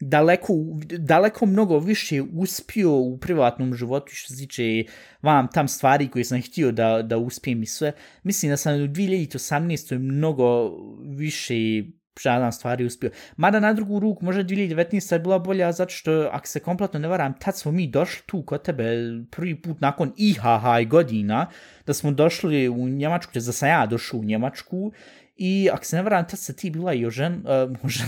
daleko, daleko mnogo više uspio u privatnom životu što se tiče vam tam stvari koje sam htio da, da uspijem i sve. Mislim da sam u 2018. mnogo više žadan stvari uspio. Mada na drugu ruku, možda 2019. je bila bolja zato što, ako se kompletno ne varam, tad smo mi došli tu kod tebe prvi put nakon IHH godina, da smo došli u Njemačku, da sam ja došao u Njemačku I ako se ne varam, tad se ti bila i ožen, uh, ožen,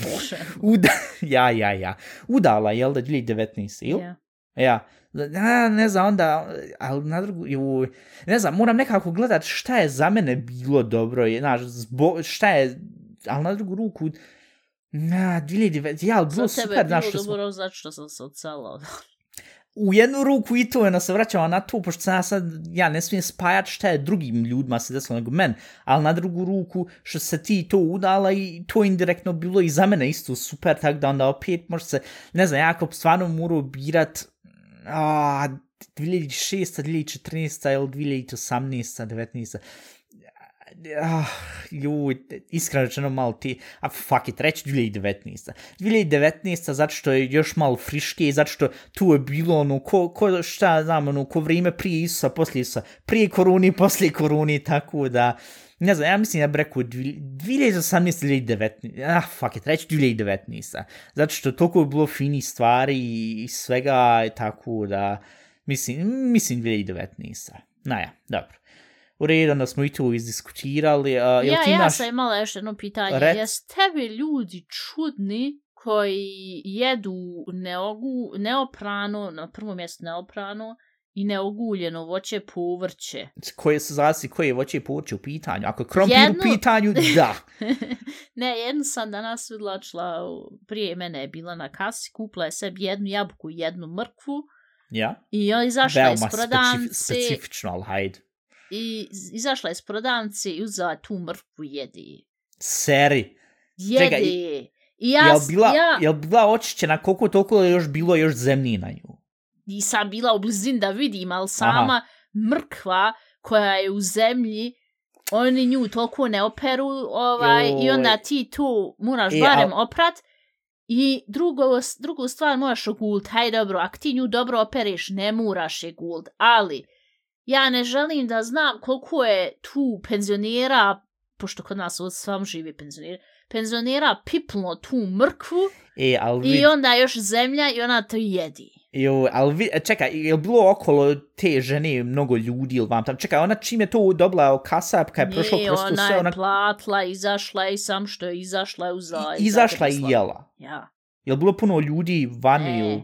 uda, ja, ja, ja, udala, jel da, 2019, jel? Ja. Ja, ja ne znam, onda, ali na drugu, ju, ne znam, moram nekako gledat šta je za mene bilo dobro, je, znaš, zbo, šta je, ali na drugu ruku, na, 2009, ja, ali bilo Za tebe super, je bilo znaš, što smo, dobro zato što sam se odselao u jednu ruku i to, je se vraćamo na to, pošto sam ja sad, ja ne smijem spajati šta je drugim ljudima se desilo nego men, ali na drugu ruku što se ti to udala i to indirektno bilo i za mene isto super, tako da onda opet može se, ne znam, jako stvarno morao birat, a, 2006, 2014 ili 2018, 2019 ah, ju, iskreno rečeno malo ti, a fuck it, reći 2019. 2019. zato što je još malo friške, i zato što tu je bilo ono, ko, ko šta znam, ono, ko vrijeme prije Isusa, poslije Isusa, prije koruni, poslije koruni, tako da, ne znam, ja mislim da bi rekao 2018. 2019. Ah, fuck it, reći 2019. Zato što toliko je bilo fini stvari i svega, tako da, mislim, mislim 2019. Naja, dobro u redu, da smo i tu izdiskutirali. Uh, ja, ti ja naš... sam imala još jedno pitanje. Rec... Jes tebi ljudi čudni koji jedu neogu, neoprano, na prvom mjestu neoprano, i neoguljeno voće povrće. Koje se zasi, koje je voće povrće u pitanju? Ako je krompir jednu... u pitanju, da. ne, jednu sam danas vidlačila, prije mene je bila na kasi, kupila je sebi jednu jabuku i jednu mrkvu. Ja. I on izašla iz prodavnice. Veoma specifično, ali hajde i izašla je s prodavnice i uzela tu mrkvu jedi. Seri? Jedi. Čekaj, I ja, jel bila, ja, jel bila očišćena koliko toliko je još bilo još zemlji na nju? Nisam bila u blizini da vidim, ali sama Aha. mrkva koja je u zemlji, oni nju toliko ne operu ovaj, i onda ti tu moraš e, barem al... oprat. I drugo, drugu stvar moraš ogult, haj dobro, ako ti nju dobro opereš, ne moraš je gult, ali ja ne želim da znam koliko je tu penzionera, pošto kod nas od svam živi penzionera, penzionera piplo tu mrkvu e, ali i onda još zemlja i ona to jedi. Jo, ali vi, čekaj, je bilo okolo te žene mnogo ljudi ili vam tam? Čekaj, ona čim je to dobila o kasap, kad je prošlo prosto ona sve, ona je platila, izašla i sam što je izašla je uzela. I, izašla i jela. Ja. Je bilo puno ljudi vani e.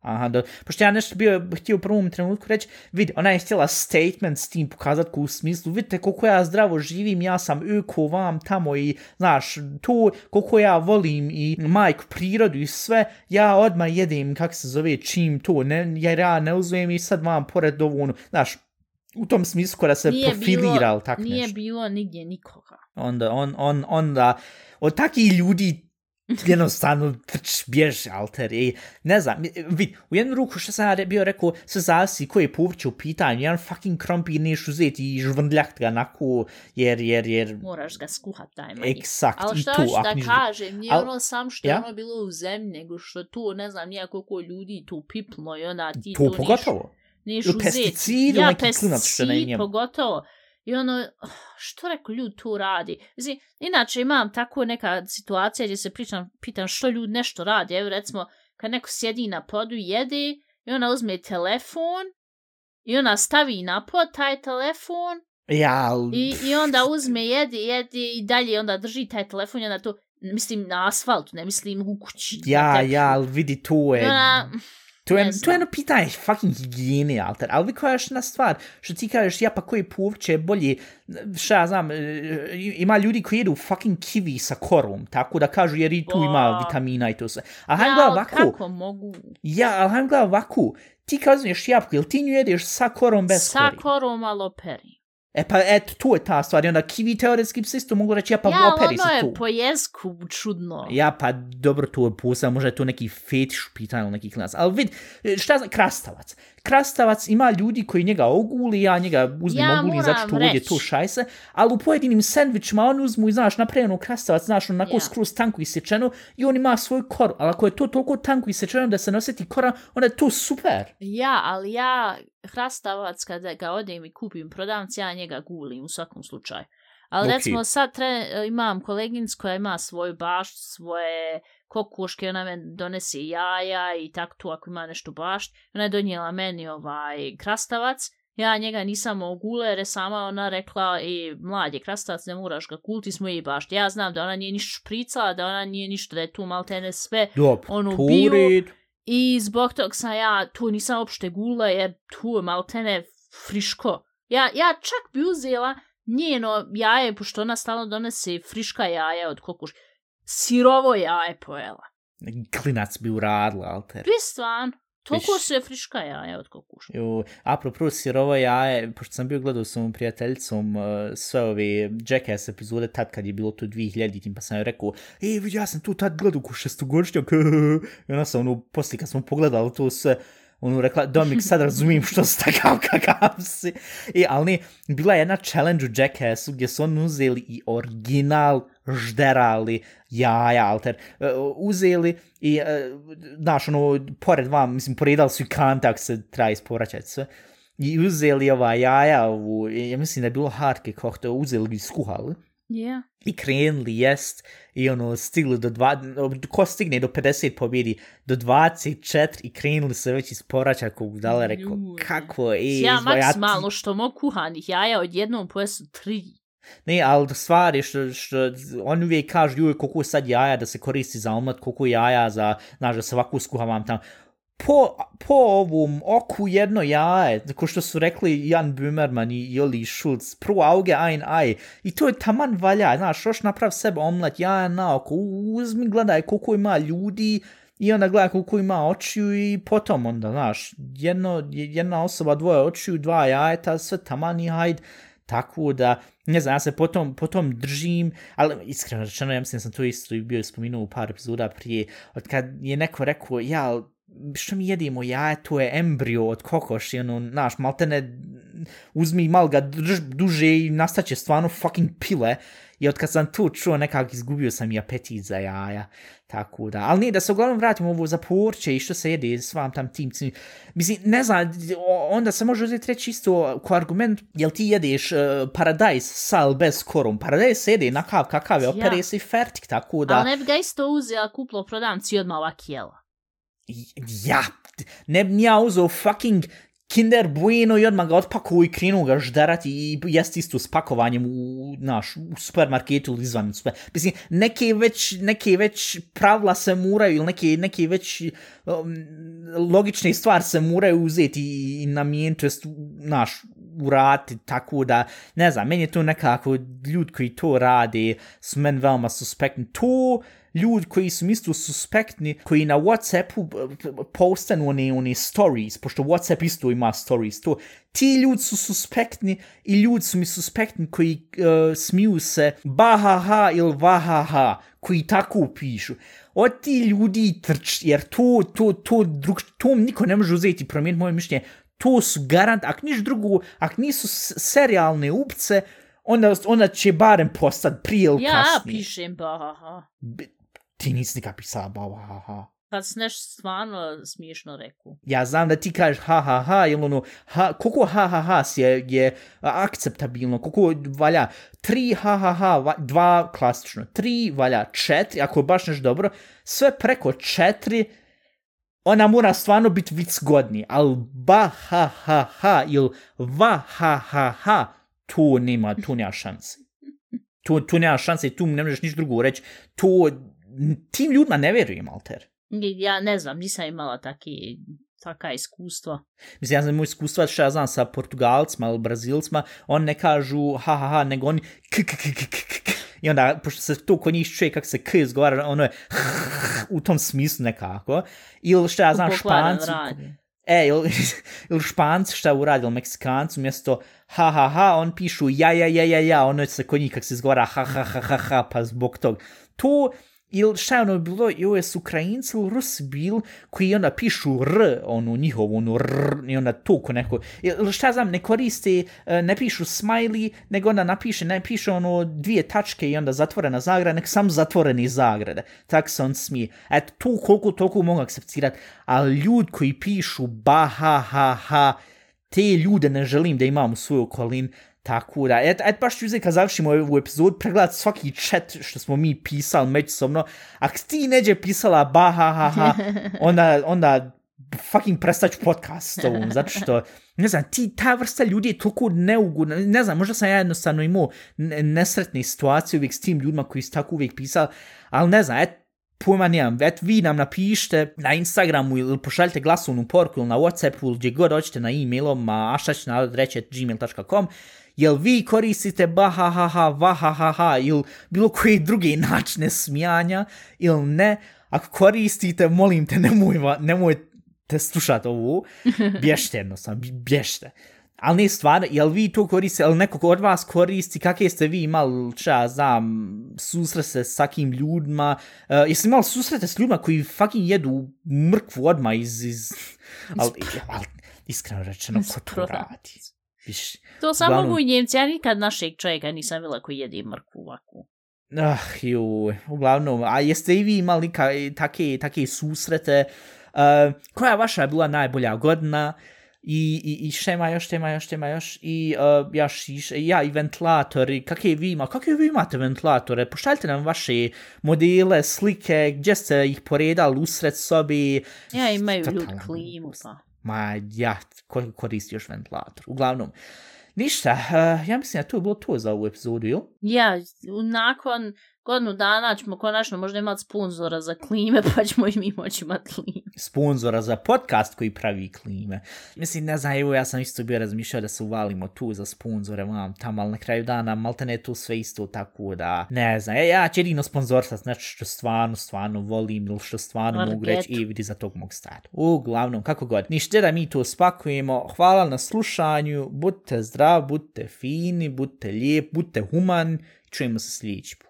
Aha, da, pošto ja nešto bio htio u prvom trenutku reći, vidi, ona je htjela statement s tim pokazat u smislu, vidite koliko ja zdravo živim, ja sam eko vam tamo i, znaš, to koliko ja volim i majku prirodu i sve, ja odmah jedem, kak se zove, čim to, ne, jer ja ne uzmem i sad vam pored ovo, ono, znaš, u tom smislu kada se nije profilira, bilo, tak Nije nešto. bilo nigdje nikoga. Onda, on, on, onda, od takih ljudi jednostavno trč, bjež, alter, i ne znam, vid, u jednu ruku što sam ja bio rekao, se zasi koji je povrće u pitanju, jedan fucking krompir neš uzeti i žvrndljakt ga nako, jer, jer, jer... Moraš ga skuhat, daj meni. Eksakt, i to. Ali šta da kažem, nije Al... ono sam što ja? ono bilo u zemlji, nego što tu, ne znam, nije koliko ljudi tu piplo i ona ti to, to pogotovo. neš, neš uzeti. Pesticid, ja, što ne njem. pogotovo. I ono, što reko ljud tu radi? Mislim, inače imam tako neka situacija gdje se pričam, pitam što ljud nešto radi. Evo recimo, kad neko sjedi na podu jede, i ona uzme telefon, i ona stavi na pod taj telefon, ja, i, i onda uzme, jede, jede, i dalje onda drži taj telefon, i onda to, mislim, na asfaltu, ne mislim u kući. Ja, ja, vidi, tu je... I ona, To je, to je jedno pitanje fucking higijene, alter. Ali vi koja još jedna stvar, što ti kažeš, ja pa koji povče bolje, šta ja znam, e, ima ljudi koji jedu fucking kiwi sa korom, tako da kažu jer i tu oh. ima vitamina i to sve. A hajmo ja, ovako. kako mogu? Ja, ali hajmo gledati ovako. Ti kao uzmeš jabuku, jel ti nju jedeš sa korom bez sa kori? Sa korom, malo peri. E pa eto, tu je ta stvar. I onda kiwi teoretski psi isto mogu reći, ja pa ja, operi se tu. Ja, ono je po jesku čudno. Ja pa dobro, tu je posao, možda je to neki fetiš pitanje neki klinac. Ali vid, šta je krastavac? Krastavac ima ljudi koji njega oguli, ja njega uzmem ja oguli, zato što ovdje to šajse, ali u pojedinim sandvičima on uzmu i, znaš, napravljeno krastavac, znaš, onako ja. skroz tanko isječeno i on ima svoj kor, ali ako je to toliko tanko isječeno da se nositi kora, onda je to super. Ja, ali ja krastavac kada ga odem i kupim prodavnici, ja njega gulim u svakom slučaju. Ali okay. recimo sad tre, imam koleginic koja ima svoj baš, svoje kokoške, ona me donese jaja i tak tu ako ima nešto baš. Ona je donijela meni ovaj krastavac. Ja njega nisam ogule jer je sama ona rekla i mlad je krastavac, ne moraš ga kulti smo i baš. Ja znam da ona nije ništa špricala, da ona nije ništa, da je tu maltene sve Dop, ono bio. I zbog tog sam ja tu nisam uopšte gula jer tu je maltene friško. Ja, ja čak bi uzela njeno jaje, pošto ona stalno donese friška jaja od kokuš. Sirovo jaje pojela. Klinac bi uradila, alter. Bi stvarno. Toliko Viš- se friška jaja od kokuša. Jo, apropo sirovo jaje, pošto sam bio gledao s ovom prijateljicom uh, sve ove Jackass epizode tad kad je bilo to 2000 pa sam joj rekao, ej vidi ja sam tu tad gledao ko šestogodišnjak i ona sam ono, poslije kad smo pogledali to sve, ono rekla, Domik, sad razumijem što si takav kakav si. I, ali ne, bila je jedna challenge u Jackassu gdje su oni uzeli i original žderali jaja, alter, uh, uzeli i, uh, znaš, ono, pored vam, mislim, poredali su i kantak se treba ispovraćati sve. I uzeli ova jaja, ovu, ja mislim da je bilo hardke kohto, uzeli i skuhali Yeah. i krenuli jest i ono stigli do dva, ko stigne do 50 pobjedi, do 24 i krenuli se već iz povraća kog dala rekao, kako je, ja maksimalno što mogu kuhanih jaja odjednom pojesu tri. Ne, ali stvar je što, što oni uvijek kažu, joj, koliko je sad jaja da se koristi za omlet, koliko je jaja za, znaš, da se ovako skuhavam tamo. Po, po ovom oku jedno jaje, ko što su rekli Jan Bömerman i Joli Schulz, pro auge ein aj. I to je taman valja, znaš, još naprav sebe omlet, jaja na oko, uzmi, gledaj koliko ima ljudi, i onda gleda koliko ima očiju i potom onda, znaš, jedno, jedna osoba, dvoje očiju, dva jajeta, sve taman i hajde. Tako da, ne znam, ja se potom, potom držim, ali iskreno rečeno, ja mislim da sam to isto i bio spominuo u par epizoda prije, od kad je neko rekao, ja, što mi jedimo jaje, to je embrio od kokoši, ono, naš, maltene, uzmi mal ga drž duže i nastaće stvarno fucking pile, i od kad sam to čuo, nekako izgubio sam i apetit za jaja, tako da, ali nije, da se uglavnom vratimo ovo za porće i što se jede s vam tam tim, tim, mislim, ne znam, onda se može uzeti reći isto ko argument, jel ti jedeš uh, paradajz sa ili bez korom, paradajz se jede nakav kakav je, Ja. opere se i fertik, tako da, Ali ne bi ga isto uzela kuplo prodavnici i odmah ovak jela. ja, ne bi ja uzeo fucking Kinder Bueno i odmah ga otpakuo i krenuo ga žderati i jest isto s pakovanjem u, naš, u supermarketu ili izvan super. Mislim, neke već, neke već pravila se muraju ili neke, neke već um, logične stvari se muraju uzeti i, i namijeniti, jest, naš, urati, tako da, ne znam, meni je to nekako, ljudi koji to rade su meni veoma suspektni. To, ljudi koji su isto suspektni, koji na Whatsappu postanu one, one stories, pošto Whatsapp isto ima stories, to, ti ljudi su suspektni i ljudi su mi suspektni koji uh, smiju se bahaha ili vahaha, koji tako pišu. Od ti ljudi trč, jer to, to, to, drug, to niko ne može uzeti i promijeniti moje mišljenje, to su garant, ako niš drugo, ako nisu serijalne upce, onda, onda će barem postati prije ili Ja kasnije. pišem bahaha. Ti nisi nikad pisala ha, ha. Kad si nešto stvarno smiješno rekao. Ja znam da ti kažeš ha, ha, ha, ili ono, ha, koliko ha, ha, ha je, je akceptabilno, koliko valja, tri ha, ha, ha, va, dva klasično, tri valja, četiri, ako je baš nešto dobro, sve preko četiri, ona mora stvarno biti vic godni, ali ba, ha, ha, ha, ili va, ha, ha, ha, tu nema, tu nema šanse. Tu, tu nema šanse, tu ne možeš niš drugo reći, to, tim ljudima ne vjerujem, Alter. Ja ne znam, nisam imala taki, taka iskustva. Mislim, ja znam imao iskustva što ja znam sa Portugalcima ili Brazilcima, oni ne kažu ha ha ha, nego oni k k k k k k k. I onda, pošto se to kod njih čuje kako se k izgovara, ono je u tom smislu nekako. Ili što ja znam radi. e, ili, ili španci šta uradi, ili meksikancu, mjesto ha ha ha, on pišu ja ja ja ja ja, ono se kod njih kako se izgovara ha ha ha ha ha, pa zbog tog. To, ili šta je ono bilo, i ovo je su Ukrajinci ili Rus bil, koji ona pišu R, ono njihovo, ono R, i ona to ko neko, ili šta znam, ne koriste, e, ne pišu smiley, nego ona napiše, ne piše ono dvije tačke i onda zatvorena zagrada, nek sam zatvoreni zagrade. Tak se on smije. Eto, to koliko toliko mogu akceptirati, ali ljudi koji pišu ba, ha, ha, ha, te ljude ne želim da imam u svojoj okolini, tako da, et, et baš ću uzeti kad završimo ovu epizodu, pregledat svaki chat što smo mi pisali međusobno, ako ti neđe pisala ba ha ha ha, onda, onda fucking prestaću podcast s ovom, zato što, ne znam, ti, ta vrsta ljudi je toliko neugodna, ne znam, možda sam ja jednostavno imao ne- nesretne situacije uvijek s tim ljudima koji su tako uvijek pisali, ali ne znam, et, pojma nemam, et vi nam napišite na Instagramu ili pošaljite glasovnu poruku ili na Whatsappu ili gdje god hoćete na e-mailom koristite ba ha ha ha, va ha ha ha ili bilo koje druge načine smijanja ili ne, ako koristite, molim te, nemoj, nemoj te slušate ovu, bješte jednostavno, bješte. Ali ne stvarno, jel vi to koriste, jel neko od vas koristi, kakve ste vi imali, ča znam, susrete s takim ljudima, uh, jeste imali susrete s ljudima koji fucking jedu mrkvu odmah iz... iz ali, ali, iskreno rečeno, ko to radi? Viš, To samo uglavnom... mogu i njemci, ja nikad našeg čovjeka nisam vidjela koji jedi mrkvu ovakvu. Ah, ju, uglavnom, a jeste i vi imali ka, take, take susrete, uh, koja vaša je bila najbolja godina, i, i, i šta ima još, šta ima još, šta ima još, i uh, još, i, ja, i ventilatori, kakve vi ima, kakve vi imate ventilatore, pošaljite nam vaše modele, slike, gdje ste ih poredali usred sobi. Ja, imaju ljudi klimu, pa. Ma, ja, ko koristi još ventilator, uglavnom. Ništa, uh, ja mislim da to je bilo to za ovu epizodu, jel? Ja, nakon godinu dana ćemo konačno možda imati sponzora za klime, pa ćemo i mi moći imati klime. Sponzora za podcast koji pravi klime. Mislim, ne znam, evo ja sam isto bio razmišljao da se uvalimo tu za sponzore, vam tamo, ali na kraju dana malte ne tu sve isto tako da, ne znam, e, ja ću jedino sponzorsat, znači što stvarno, stvarno volim ili što stvarno Marget. mogu reći i vidi za tog mog stati. Uglavnom, kako god. Ništa da mi to spakujemo, hvala na slušanju, budite zdrav, budite fini, budite lijep, budite human, čujemo se sljedeći put.